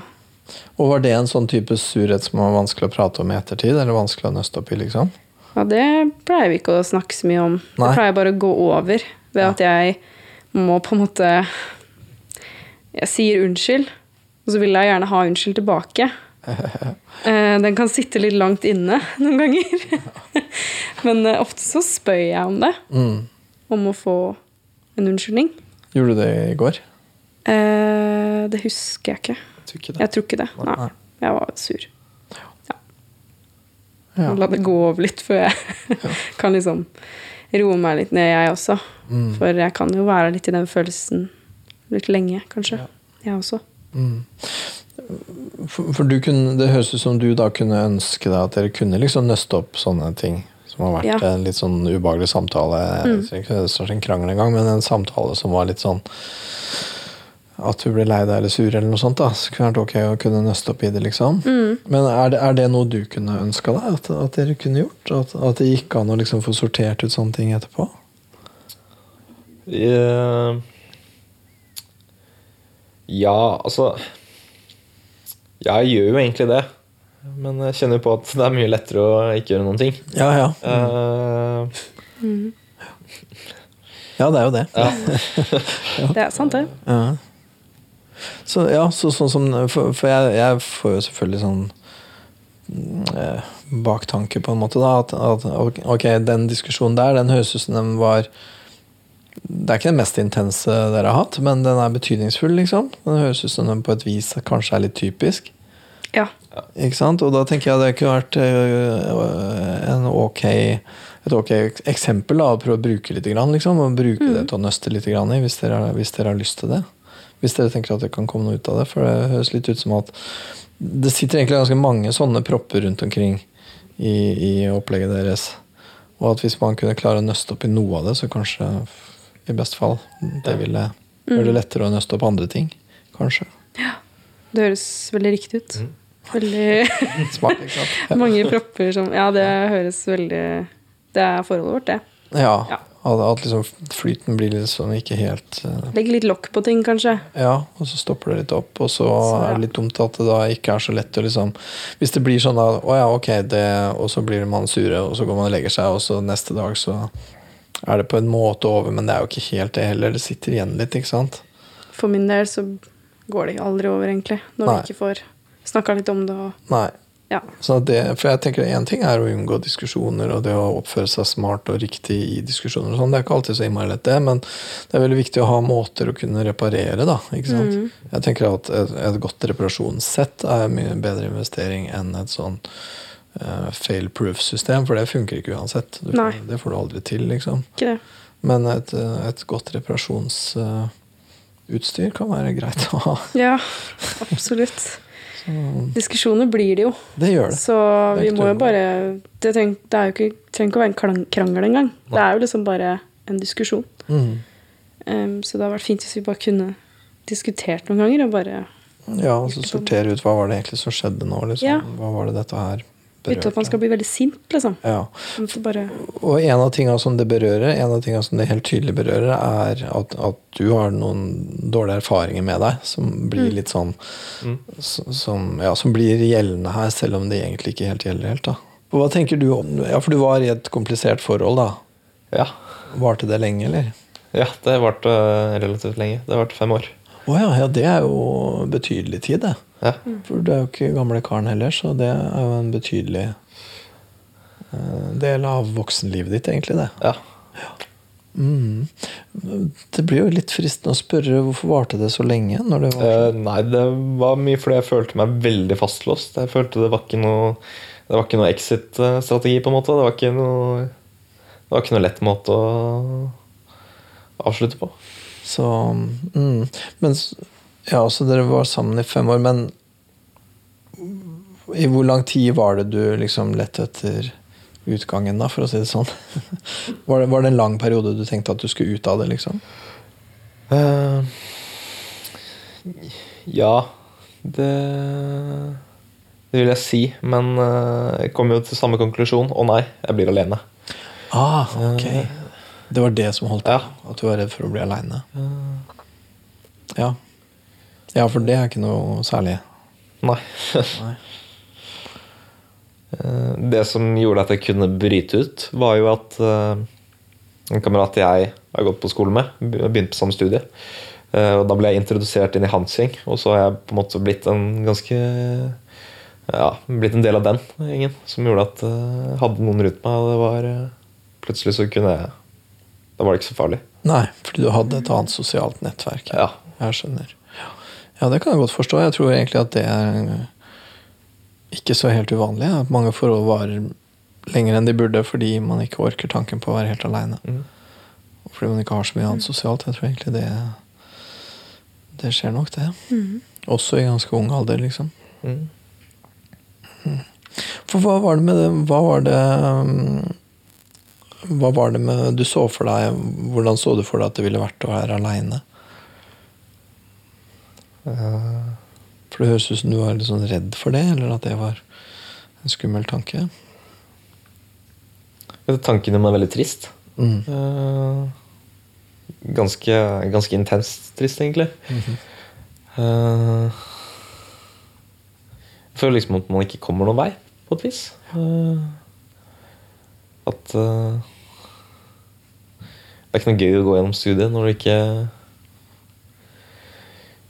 Og var det en sånn type surhet som var vanskelig å prate om i ettertid, eller vanskelig å nøste opp i, liksom?
Ja, det pleier vi ikke å snakke så mye om.
Nei.
Det pleier bare å gå over ved at jeg må på en måte Jeg sier unnskyld, og så vil jeg gjerne ha unnskyld tilbake. Eh, Den kan sitte litt langt inne noen ganger. Men eh, ofte så spør jeg om det.
Mm.
Om å få en unnskyldning.
Gjorde du det i går?
Eh, Det husker jeg ikke.
Tror ikke det.
Jeg tror ikke det. Nei. Jeg var sur.
Ja.
La det gå over litt før jeg kan liksom roe meg litt ned, jeg også.
Mm.
For jeg kan jo være litt i den følelsen litt lenge, kanskje. Jeg også.
For, for du kunne, det høres ut som du da kunne ønske deg at dere kunne liksom nøste opp sånne ting Som har vært
Ja.
en litt sånn ubehagelig samtale. Mm. ikke en krangel engang, men en samtale som var litt sånn At du ble lei deg eller sur eller noe sånt. da Så kunne det vært ok å kunne nøste opp i det, liksom. Men er det, er det noe du kunne ønska deg? At, at dere kunne gjort? At, at det gikk an å liksom få sortert ut sånne ting etterpå?
Uh, Ja, altså Jeg gjør jo egentlig det. Men jeg kjenner på at det er mye lettere å ikke gjøre noen ting.
Ja, ja.
Eh,
Ja, det er jo det.
Det er sant, det.
Ja. Så ja, så, sånn som For, for jeg, jeg får jo selvfølgelig sånn mm, eh, baktanke, på en måte, da. At, at ok, den diskusjonen der, den høres ut som den var Det er ikke den mest intense dere har hatt, men den er betydningsfull, liksom. Den høres ut som den på et vis kanskje er litt typisk.
Ja.
Ikke sant? Og da tenker jeg det kunne vært øh, en ok, et ok eksempel da, å prøve å bruke litt, grann, liksom, og bruke det til å nøste litt i, hvis dere, hvis dere har lyst til det. Hvis dere tenker at det kan komme noe ut av det. For det høres litt ut som at det sitter egentlig ganske mange sånne propper rundt omkring i, i opplegget deres. Og at hvis man kunne klare å nøste opp i noe av det, så kanskje i best fall det ville gjøre det lettere å nøste opp andre ting. Kanskje. Ja.
Det høres veldig riktig ut. Veldig
Smart, ikke sant?
Mange propper som Ja, det høres veldig Det er forholdet vårt, det.
Ja,
Ja.
At, at liksom flyten blir liksom ikke helt uh,
Legg litt lokk på ting, kanskje.
Ja, og så stopper det litt opp. Og så
Så, ja.
er det litt dumt at det da ikke er så lett å liksom Hvis det blir sånn da, å ja, ok, det, og så blir man sure, og så går man og legger seg, og så neste dag så er det på en måte over, men det er jo ikke helt det heller. Det sitter igjen litt, ikke sant?
For min del så går det aldri over, egentlig. Når
Nei.
vi ikke får snakka litt om det og
Nei.
Ja.
Så det, for jeg tenker Én ting er å unngå diskusjoner og det å oppføre seg smart og riktig i diskusjoner. og sånn, Det er ikke alltid så innmari lett, det, men det er veldig viktig å ha måter å kunne reparere. da, ikke sant? Jeg tenker at et, et godt reparasjonssett er mye bedre investering enn et sånn uh, fail-proof-system, for det funker ikke uansett.
Nei.
det får du aldri til, liksom. Men et, eh, et godt reparasjonsutstyr kan være greit å ha.
Ja, absolutt. Diskusjoner blir det jo.
Det gjør det.
Så
Det
vi må jo bare Det, treng, det jo ikke, trenger ikke å være en krangel engang. Det er jo liksom bare en diskusjon.
Mm.
Um, så det hadde vært fint hvis vi bare kunne diskutert noen ganger og bare
Ja, og så sortere ut hva var det egentlig som skjedde nå. Liksom.
Ja.
Hva var det dette her
Uten at man skal bli veldig sint, liksom.
Ja.
Bare
Og en av tingene som det berører, en av tingene som det helt tydelig berører, er at, at du har noen dårlige erfaringer med deg som blir litt sånn mm. som, ja, som blir gjeldende her, selv om det egentlig ikke helt gjelder helt. da. Og Hva tenker du om Ja, for du var i et komplisert forhold, da.
ja.
Varte det lenge, eller?
ja, det varte relativt lenge. Det varte fem år.
Å ja, ja, det er jo betydelig tid, det.
Ja.
For du er jo ikke gamle karen heller, så det er jo en betydelig eh, del av voksenlivet ditt, egentlig, det.
ja.
Mm. Det blir jo litt fristende å spørre hvorfor varte det så lenge? Det var
Eh, nei, det var mye fordi jeg følte meg veldig fastlåst. Jeg følte det var ikke noe Det var ikke noe exit-strategi, på en måte. Det var ikke noe Det var ikke noe lett måte å avslutte på.
så mm. Men Ja, så dere var sammen i fem år, men i hvor lang tid var det du liksom lette etter utgangen, da, for å si det sånn? Var det, var det en lang periode du tenkte at du skulle ut av det, liksom?
Uh, ja, det Det vil jeg si. Men eh, jeg kom jo til samme konklusjon. Å nei, jeg blir alene.
Ah, ok. Det var det som holdt på?
Ja.
At du var redd for å bli aleine? Ja. Ja, for det er ikke noe særlig.
Nei.
Nei.
Eh, Det som gjorde at jeg kunne bryte ut, var jo at eh, en kamerat jeg har gått på skole med, be- begynte på samme studie. Eh, Og da ble jeg introdusert inn i hans gjeng, og så har jeg på en måte blitt en ganske ja, blitt en del av den gjengen. Som gjorde at eh, jeg hadde noen rundt meg, og det var eh, plutselig så kunne jeg Da var det ikke så farlig.
Nei, fordi du hadde et annet sosialt nettverk.
Ja.
Jeg skjønner. Ja, det kan jeg godt forstå. Jeg tror egentlig at det er ikke så helt uvanlig. At mange forhold varer lenger enn de burde fordi man ikke orker tanken på å være helt aleine.
Mm.
Fordi man ikke har så mye annet sosialt. Jeg tror egentlig det Det skjer nok, det. Også i ganske ung alder, liksom.
Mm.
For hva var det med det Hva var det um, Hva var det med du så for deg Hvordan så du for deg at det ville vært å være aleine? For det høres ut som du var litt sånn redd for det, eller at det var en skummel tanke.
Tanken om er veldig trist.
Mm.
Eh, ganske, ganske intenst trist, egentlig. Eh, jeg føler liksom at man ikke kommer noen vei, på et vis. Eh, at eh, Det er ikke noe gøy å gå gjennom studiet når du ikke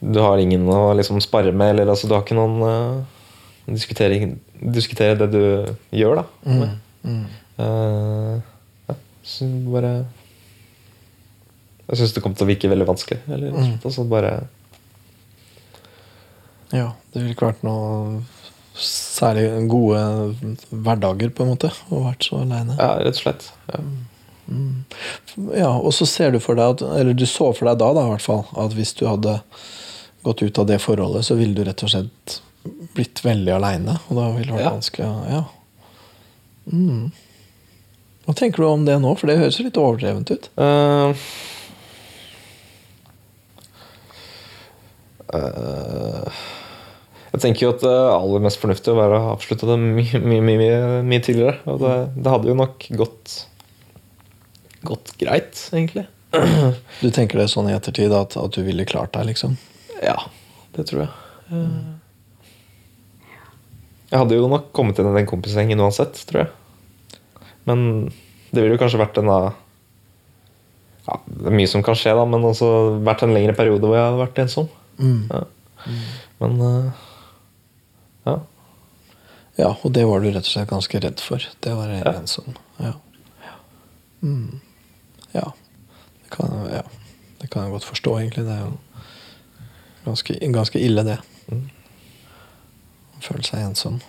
Du har ingen å liksom spare med, eller altså, du har ikke noen uh, diskutere, diskutere det du gjør, da. Mm.
Mm.
Uh, ja, så bare Jeg syns det kom til å virke veldig vanskelig. Eller,
Mm.
altså bare
Ja, det ville ikke vært noe særlig gode hverdager, på en måte, å ha vært så aleine.
Ja, rett og slett. Ja.
Ja, og så ser du for deg at Eller du så for deg da, da i hvert fall, at hvis du hadde gått ut av det forholdet, så ville du rett og slett blitt veldig aleine. Og da ville det vært
Ja.
vanskelig Ja. Mm. Hva tenker du om det nå? For det høres litt overdrevent ut.
Uh, uh, jeg tenker jo at det aller mest fornuftige å avslutte det mye, mye, mye, mye, mye tidligere. Og det, det hadde jo nok gått gått greit, egentlig.
Du tenker det sånn i ettertid at, at du ville klart deg, liksom?
Ja, det tror jeg. Jeg hadde jo nok kommet inn i den kompisgjengen uansett, tror jeg. Men det ville jo kanskje vært en av ja, Det er mye som kan skje, da, men også vært en lengre periode hvor jeg hadde vært ensom.
Mm.
Ja. Men eh, ja.
Ja, og det var du rett og slett ganske redd for. Det var jeg
Ja.
ensom. Ja. Ja. Mm. ja. Det kan, ja. Det kan jeg godt forstå, egentlig. Det er jo ganske, ganske ille, det.
Mm.
Føle seg ensom.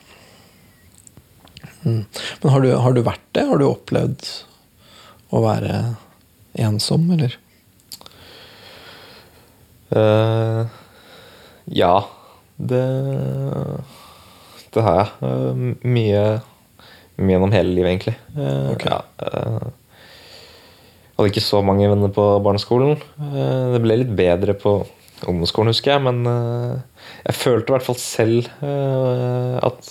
Mm. Men har du, har du vært det? Har du opplevd å være ensom, eller?
Uh, ja, det Det har jeg. Uh, mye, mye gjennom hele livet, egentlig. Uh,
okay.
ja, hadde ikke så mange venner på barneskolen. Det ble litt bedre på ungdomsskolen, husker jeg, men eh, jeg følte i hvert fall selv eh, at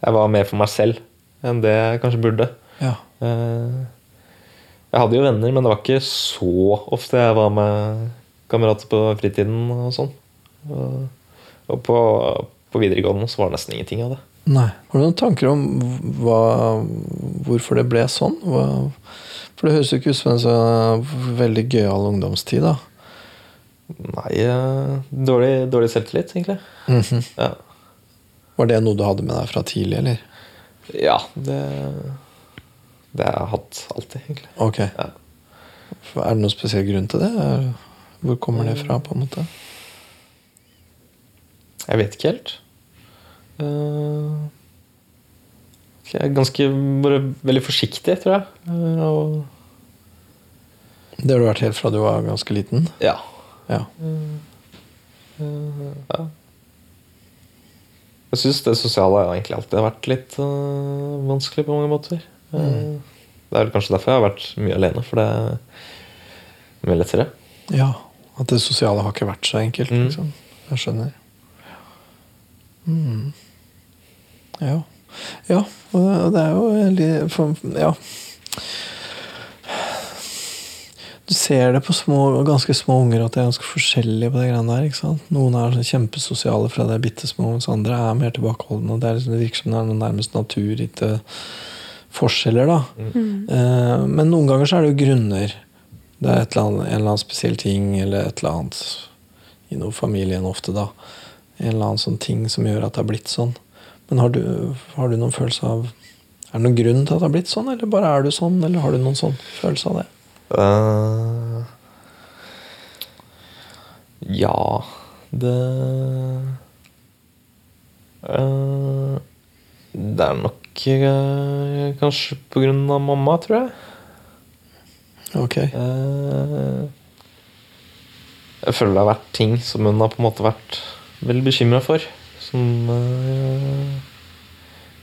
jeg var mer for meg selv enn det jeg kanskje burde.
Ja.
Eh, Jeg hadde jo venner, men det var ikke så ofte jeg var med kamerater på fritiden og sånn. Og, og på, på videregående så var det nesten ingenting av det.
Nei. Har du noen tanker om hva, hvorfor det ble sånn? Hva, for det høres jo ikke ut som en så veldig gøyal ungdomstid, da.
Nei, eh, dårlig, dårlig selvtillit, egentlig.
Mhm.
Ja,
Var det noe du hadde med deg fra tidlig, eller?
ja det, det har jeg hatt alltid, egentlig.
Ok.
Ja.
Er det noen spesiell grunn til det? Hvor kommer det fra, på en måte?
Jeg vet ikke helt. Eh, jeg er ganske bare veldig forsiktig, tror jeg. Eh, og,
Det har du vært helt fra du var ganske liten?
ja.
Ja.
Eh, ja. Jeg syns det sosiale har egentlig alltid vært litt uh, vanskelig på mange måter. Mm. Det er vel kanskje derfor jeg har vært mye alene, for det er mye lettere.
ja. At det sosiale har ikke vært så enkelt,
Mm.
liksom. Jeg skjønner. Mm. Ja. Ja, og det er jo litt Ja. Du ser det på små, ganske små unger at de er ganske forskjellige på de greiene der. ikke sant? Noen er sånn kjempesosiale fra de er bitte små, mens andre er mer tilbakeholdne. Det, er liksom, det virker som det er noen nærmest naturgitte forskjeller, da. Eh, men noen ganger så er det jo grunner. Det er et eller annet, en eller annen spesiell ting eller et eller annet i noe familien ofte, da. En eller annen sånn ting som gjør at det har blitt sånn. Men har du, har du noen følelse av Er det noen grunn til at det har blitt sånn, eller bare er du sånn? Eller har du noen sånn følelse av det?
Eh, ja Det uh, Det er nok uh, kanskje på grunn av mamma, tror jeg.
Ok.
Jeg føler det har vært ting som hun har på en måte vært veldig bekymra for. Som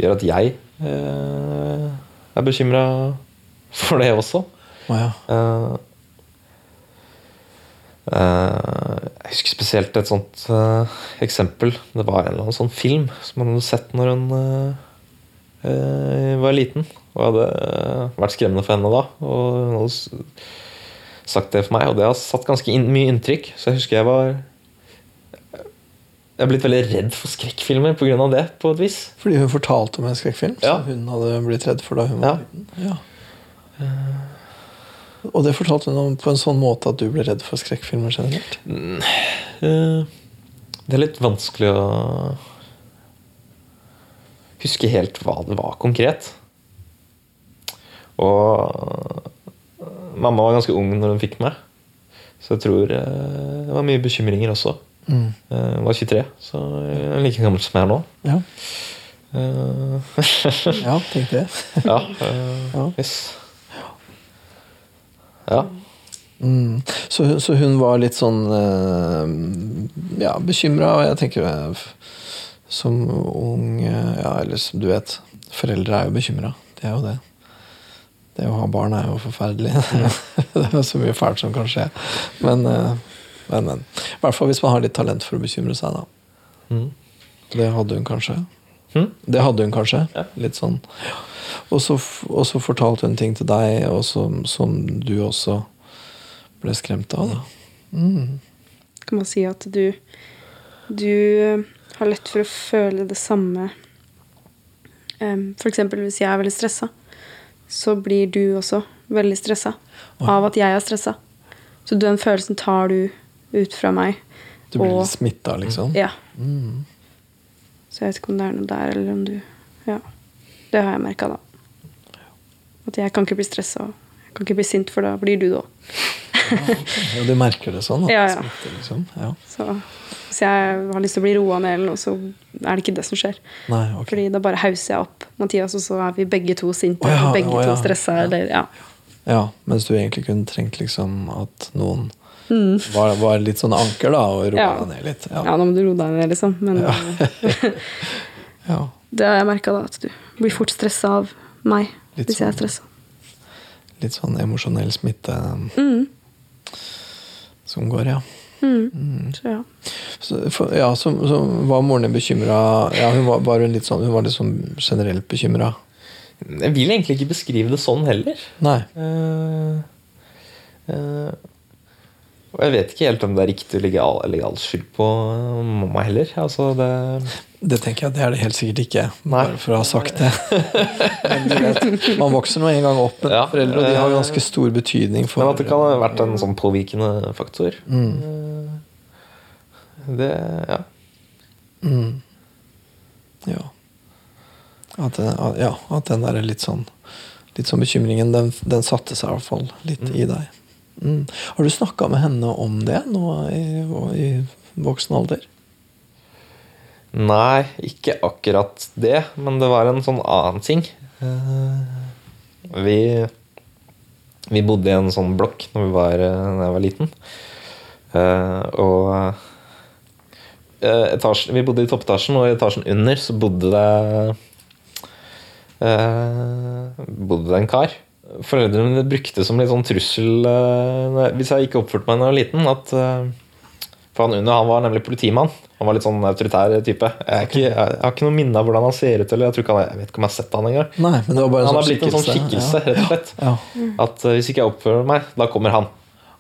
gjør at jeg er bekymra for det også.
Å ja.
uh, uh, jeg husker spesielt et sånt uh, eksempel. Det var en eller annen sånn film som man hadde sett når hun var liten. Og hadde vært skremmende for henne da. Og hun hadde sagt det for meg, og det har satt ganske inn, mye inntrykk. Så jeg husker jeg var Jeg er blitt veldig redd for skrekkfilmer pga. det, på et vis.
Fordi hun fortalte om en skrekkfilm
Ja.
som hun hadde blitt redd for da hun var
Ja.
liten. Ja. Og det fortalte hun om på en sånn måte at du ble redd for skrekkfilmer generelt?
Eh, Det er litt vanskelig å huske helt hva det var konkret. Og eh, mamma var ganske ung når hun fikk meg, så jeg tror eh, det var mye bekymringer også.
Mm.
Var 23, så jeg er like gammel som jeg er nå.
Ja. Ja, tenkte jeg.
ja. uh,
Ja.
Yes. Ja.
Mm. Så, hun- så hun var litt sånn uh, ja, bekymra, og jeg tenker eh, som ung eh, Ja, eller som du vet, foreldre er jo bekymra. Det er jo det. Det å ha barn er jo forferdelig. det er jo så mye fælt som kan skje. Men, men, men. I hvert fall hvis man har litt talent for å bekymre seg, da.
Mm.
Det hadde hun kanskje.
Hm?
Det hadde hun kanskje.
Ja.
Litt sånn. Og så, og så fortalte hun ting til deg og som, som du også ble skremt av. da. Mm.
Kan man si at du Du har lett for å føle det samme um, eksempel hvis jeg er veldig stressa, så blir du også veldig stressa av at jeg er stressa. Så den følelsen tar du ut fra meg.
Du blir
og-
litt smitta, liksom.
Ja.
Mm.
Så jeg vet ikke om det er noe der, eller om du Ja. Det har jeg merka, da. At jeg kan ikke bli stressa. Jeg kan ikke bli sint, for da blir du det òg.
Ja, du merker det sånn?
Ja, ja.
smitter, liksom? Ja.
Så hvis jeg har lyst til å bli roa ned, eller noe, så er det ikke det som skjer.
Nei, okay.
Fordi da bare hauser jeg opp Mathias, og så er vi begge to sinte
Oh, ja,
begge
oh, ja.
to stressa. Eller, ja.
Ja, mens du egentlig kunne trengt liksom at noen
Mm.
var, var litt sånn anker, da, og roa
Ja.
deg ned litt.
ja,
Ja.
nå må du roe deg ned, liksom. Men
ja.
det har jeg merka, da. At du blir fort stressa av meg
Litt
hvis jeg er
sånn.
stressa.
Litt sånn emosjonell smitte
Mm.
som går, ja.
Mm. Så ja.
Så, for, ja, så, så var moren din bekymra ja, hun, var, var hun, litt sånn, hun var litt sånn generelt bekymra?
Jeg vil egentlig ikke beskrive det sånn heller.
Nei.
Uh, eh, og jeg vet ikke helt om det er riktig å legge all, legge all skyld på eh, mamma heller. Altså det,
Det tenker jeg, det er det helt sikkert ikke.
Nei.
Bare for å ha sagt det. Men du vet, man vokser nå en gang opp med
Ja.
foreldre, og de har ganske stor betydning for
men at det kan ha vært en sånn påvirkende faktor.
Mm.
Det Ja.
Mm. Ja. At, ja. At den der litt sånn Litt sånn bekymringen, den, den satte seg i hvert fall litt i deg. Mm. Har du snakka med henne om det nå i, i voksen alder?
Nei, ikke akkurat det, men det var en sånn annen ting. Eh, Vi, vi bodde i en sånn blokk var, når jeg var liten. Eh, og eh, etasjen, Vi bodde i toppetasjen, og i etasjen under så bodde det eh, Bodde det en kar. Foreldrene mine brukte som litt sånn trussel eh, hvis jeg ikke oppførte meg da jeg var liten. at eh, for han under han var nemlig politimann. Han var litt sånn autoritær type. Jeg, ikke, jeg har ikke noe minne av hvordan han ser ut. Eller jeg, tror ikke han, jeg vet ikke om jeg har sett han engang.
Nei, men det var bare
Han
sånn
har blitt en sånn skikkelse, rett og slett.
Ja.
At eh, hvis ikke jeg oppfører meg, da kommer han.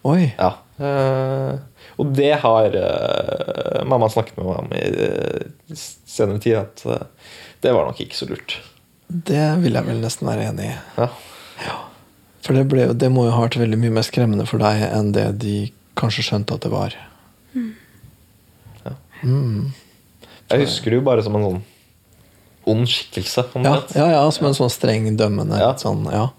Oi.
Ja. Uh, og det har uh, mamma snakket med meg om i uh, senere tid. At det var nok ikke så lurt.
Det vil jeg vel nesten være enig i.
Ja.
For det, ble, det må jo ha vært veldig mye mer skremmende for deg enn det de kanskje skjønte at det var.
Ja.
Mm.
Jeg husker det jo bare som en sånn ond skikkelse.
Ja, ja, ja, som en sånn streng, dømmende
Ja.
litt sånn, ja.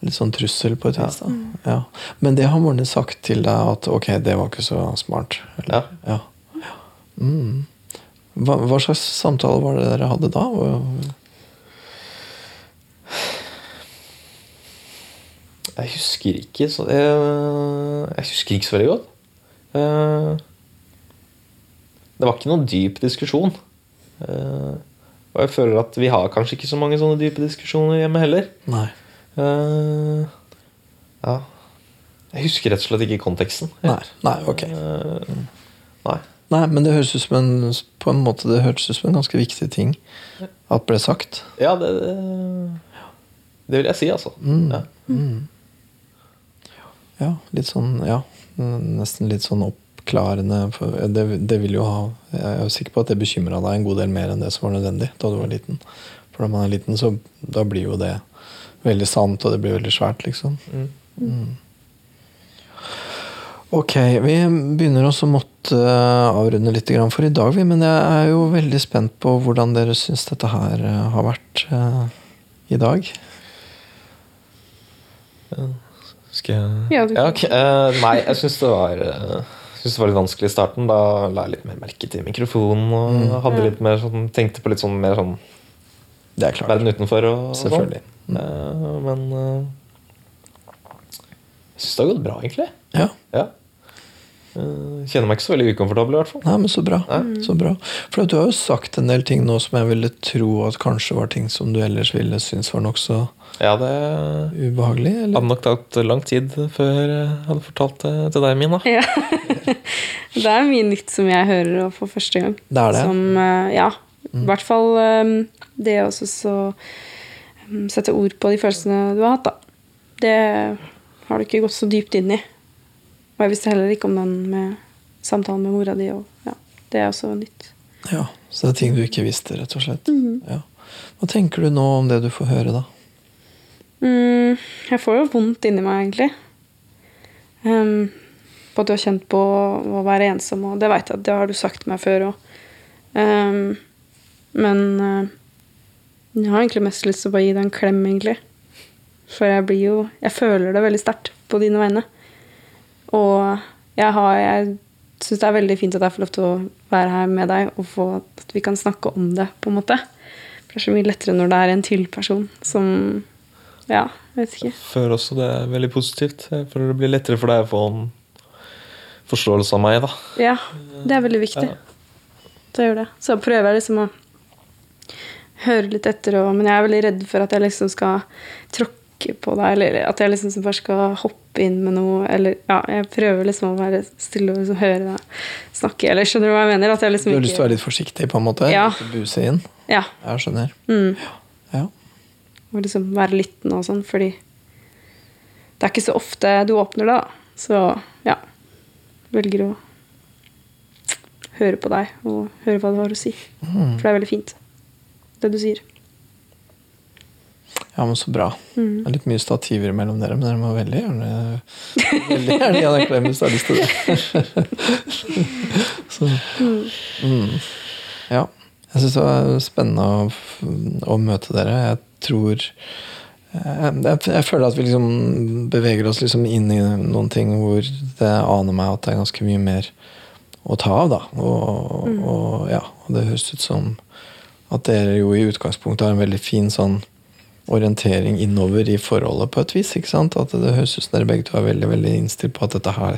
Litt sånn trussel på et vis. Ja. Men det har moren din sagt til deg at ok, det var ikke så smart? Eller? Ja. Ja. Mm. Hva, hva slags samtale var det dere hadde da?
Jeg husker ikke så Jeg, jeg husker ikke så veldig godt. Eh, Det var ikke noen dyp diskusjon. Eh, Og jeg føler at vi har kanskje ikke så mange sånne dype diskusjoner hjemme heller.
Nei.
Eh, ja. Jeg husker rett og slett ikke konteksten.
Nei, nei, ok.
Eh, nei.
Nei, men det høres ut som en, på en måte, det høres ut som en ganske viktig ting at ble sagt.
Ja, det, det, det vil jeg si, altså. Ja.
Ja, litt sånn, ja. Nesten litt sånn oppklarende. Det, det vil jo ha Jeg er sikker på at det bekymra deg en god del mer enn det som var nødvendig da du var liten. For når man er liten, så da blir jo det veldig sant, og det blir veldig svært, liksom. Mm. Ok, vi begynner også å måtte eh, avrunde litt for i dag, vi. Men jeg er jo veldig spent på hvordan dere syns dette her eh, har vært eh, i dag.
Skal jeg
Ja, du-
ok. Eh, nei, jeg syns det var eh, synes det var litt vanskelig i starten. Da la jeg litt mer merke til mikrofonen og hadde litt mer sånn, tenkte på litt sånn mer sånn
Det er klart.
verden utenfor. Og, og sånn.
Selvfølgelig.
Eh, men eh, jeg syns det har gått bra, egentlig.
Ja.
Ja. Eh, kjenner meg ikke så veldig ukomfortabel, i hvert fall.
Nei, men så bra. så bra. For du har jo sagt en del ting nå som jeg ville tro at kanskje var ting som du ellers ville synes var nokså
Ja, det
ubehagelig? Eller?
hadde nok tatt lang tid før jeg hadde fortalt det til deg, Mina.
Ja. det er mye nytt som jeg hører for første gang.
Det er det.
Som, eh, ja. I hvert fall eh, det også så um, sette ord på de følelsene du har hatt, da. Det har du ikke gått så dypt inn i. Og jeg visste heller ikke om den med samtalen med mora di. Og, ja, det er også nytt.
Ja, Så det er ting du ikke visste, rett og slett. Ja. Hva tenker du nå om det du får høre, da?
Mm, jeg får jo vondt inni meg, egentlig. Um, på at du har kjent på å være ensom, og det veit jeg at det har du sagt meg før òg. Um, men uh, jeg har egentlig mest lyst til å bare gi deg en klem, egentlig. For jeg blir jo Jeg føler det veldig sterkt på dine vegne. Og jeg har Jeg syns det er veldig fint at jeg får lov til å være her med deg, og få, at vi kan snakke om det, på en måte. For det er så mye lettere når det er en til person som Ja, jeg vet ikke.
Føler også det er veldig positivt. Føler det blir lettere for deg å få en forståelse av meg. da.
Ja, det er veldig viktig.
Ja.
Det gjør det. Så prøver jeg liksom å høre litt etter, og, men jeg er veldig redd for at jeg liksom skal tråkke på deg, eller at jeg liksom bare skal hoppe inn med noe, eller ja, jeg prøver liksom å være stille og liksom høre deg snakke, eller skjønner du hva jeg mener? Jeg
Du
liksom
har lyst til å være litt forsiktig, på en måte?
Ja.
Buse inn?
Ja.
Jeg skjønner.
Mm.
Ja.
Og liksom være lyttende og sånn, fordi det er ikke så ofte du åpner det, da. Så ja. Velger å høre på deg og høre hva du har å si. For det er veldig fint, det du sier.
Ja, men så bra.
Mm.
Det er litt mye stativer mellom dere, men dere må veldig gjerne Veldig gjerne gi han en klem hvis du har lyst til det. så, mm. Ja. Jeg syns det var spennende å, å møte dere. Jeg tror eh, jeg, jeg føler at vi liksom beveger oss liksom inn i noen ting hvor det aner meg at det er ganske mye mer å ta av. da. Og, og, ja, og det høres ut som at dere jo i utgangspunktet har en veldig fin sånn orientering innover i forholdet på et vis. ikke sant? At det høres ut som dere begge to er veldig veldig innstilt på at dette her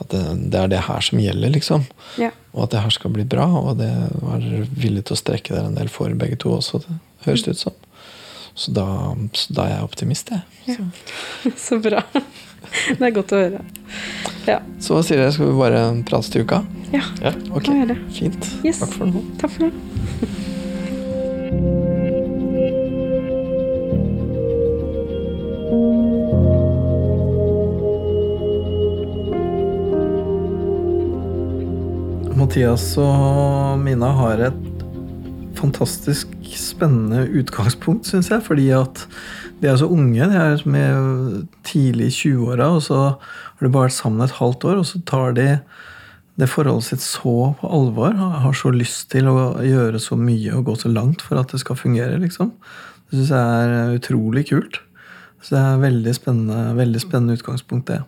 at det, det er det her som gjelder, liksom.
Ja.
Og at det her skal bli bra. Og det var villig til å strekke dere en del for, begge to også. Det høres det ut som. Så da, så da er jeg optimist, jeg. Så.
Så bra. Det er godt å høre. Ja.
så hva sier dere? Skal vi bare prates til uka?
ja.
Ja.
Okay.
Kan vi gjøre det.
Fint.
Yes.
Takk for nå.
Takk for det.
Mathias og Mina har et fantastisk spennende utgangspunkt, syns jeg. Fordi at de er så unge. De er med tidlig i 20-åra, og så har de bare vært sammen et halvt år, og så tar de det forholdet sitt så på alvor. Har så lyst til å gjøre så mye og gå så langt for at det skal fungere, liksom. Det syns jeg er utrolig kult. Så det er veldig spennende, veldig spennende utgangspunkt, det.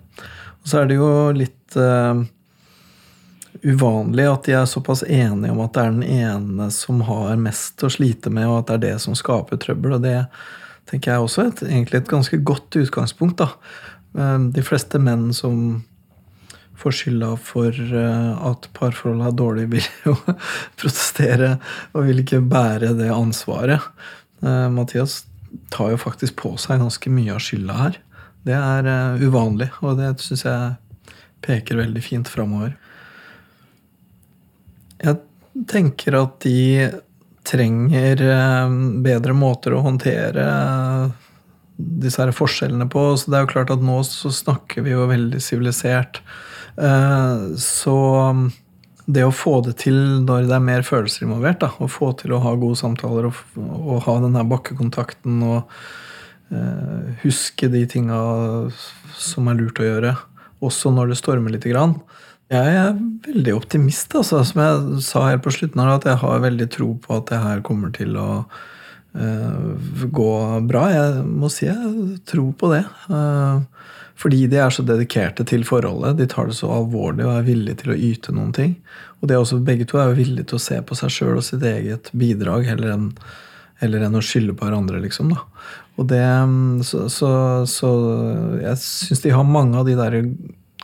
Og så er det jo litt uh, uvanlig at de er såpass enige om at det er den ene som har mest å slite med, og at det er det som skaper trøbbel. Og det tenker jeg også er egentlig et ganske godt utgangspunkt. da. Eh, De fleste menn som får skylda for eh, at parforholdet er dårlig, vil jo protestere og vil ikke bære det ansvaret. Mathias
tar jo faktisk på seg ganske mye av skylda her. Det er uh, uvanlig, og det syns jeg peker veldig fint framover. Jeg tenker at de trenger uh, bedre måter å håndtere disse her forskjellene på. Så det er jo klart at nå så snakker vi jo veldig sivilisert. Uh, så det å få det til når det er mer følelser involvert, da, å få til å ha gode samtaler og, og ha den her bakkekontakten og eh, huske de tinga som er lurt å gjøre, også når det stormer lite grann. Jeg er veldig optimist, altså, som jeg sa helt på slutten her, at jeg har veldig tro på at det her kommer til å gå bra. Jeg må si jeg tror på det. Uh, fordi de er så dedikerte til forholdet. De tar det så alvorlig og er villige til å yte noen ting. Og det er også, begge to er jo villige til å se på seg sjøl og sitt eget bidrag heller enn, heller enn å skylde på hverandre, liksom. da. Og det, så, så, så jeg syns de har mange av de der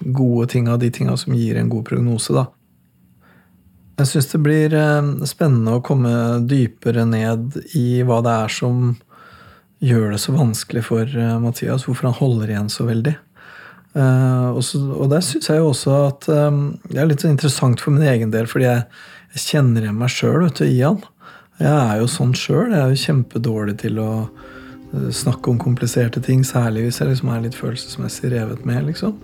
gode tinga, de tinga som gir en god prognose, da. Jeg syns det blir eh, spennende å komme dypere ned i hva det er som gjør det så vanskelig for eh, Mathias, hvorfor han holder igjen så veldig. Uh, og, så, og, der syns jeg jo også at det er litt interessant for min egen del, fordi jeg, jeg kjenner igjen meg sjøl i han. Jeg er jo sånn sjøl. Jeg er jo kjempedårlig til å snakke om kompliserte ting, særlig hvis jeg liksom er litt følelsesmessig revet med. liksom.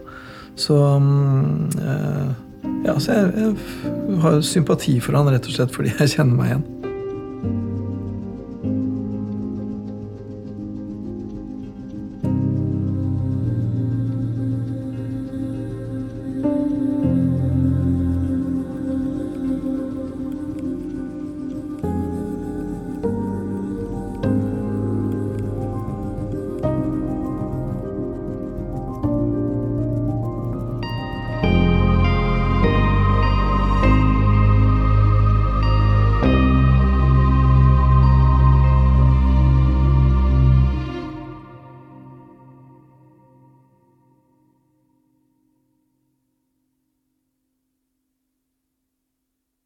Så uh, ja, så jeg, jeg har sympati for han rett og slett fordi jeg kjenner meg igjen.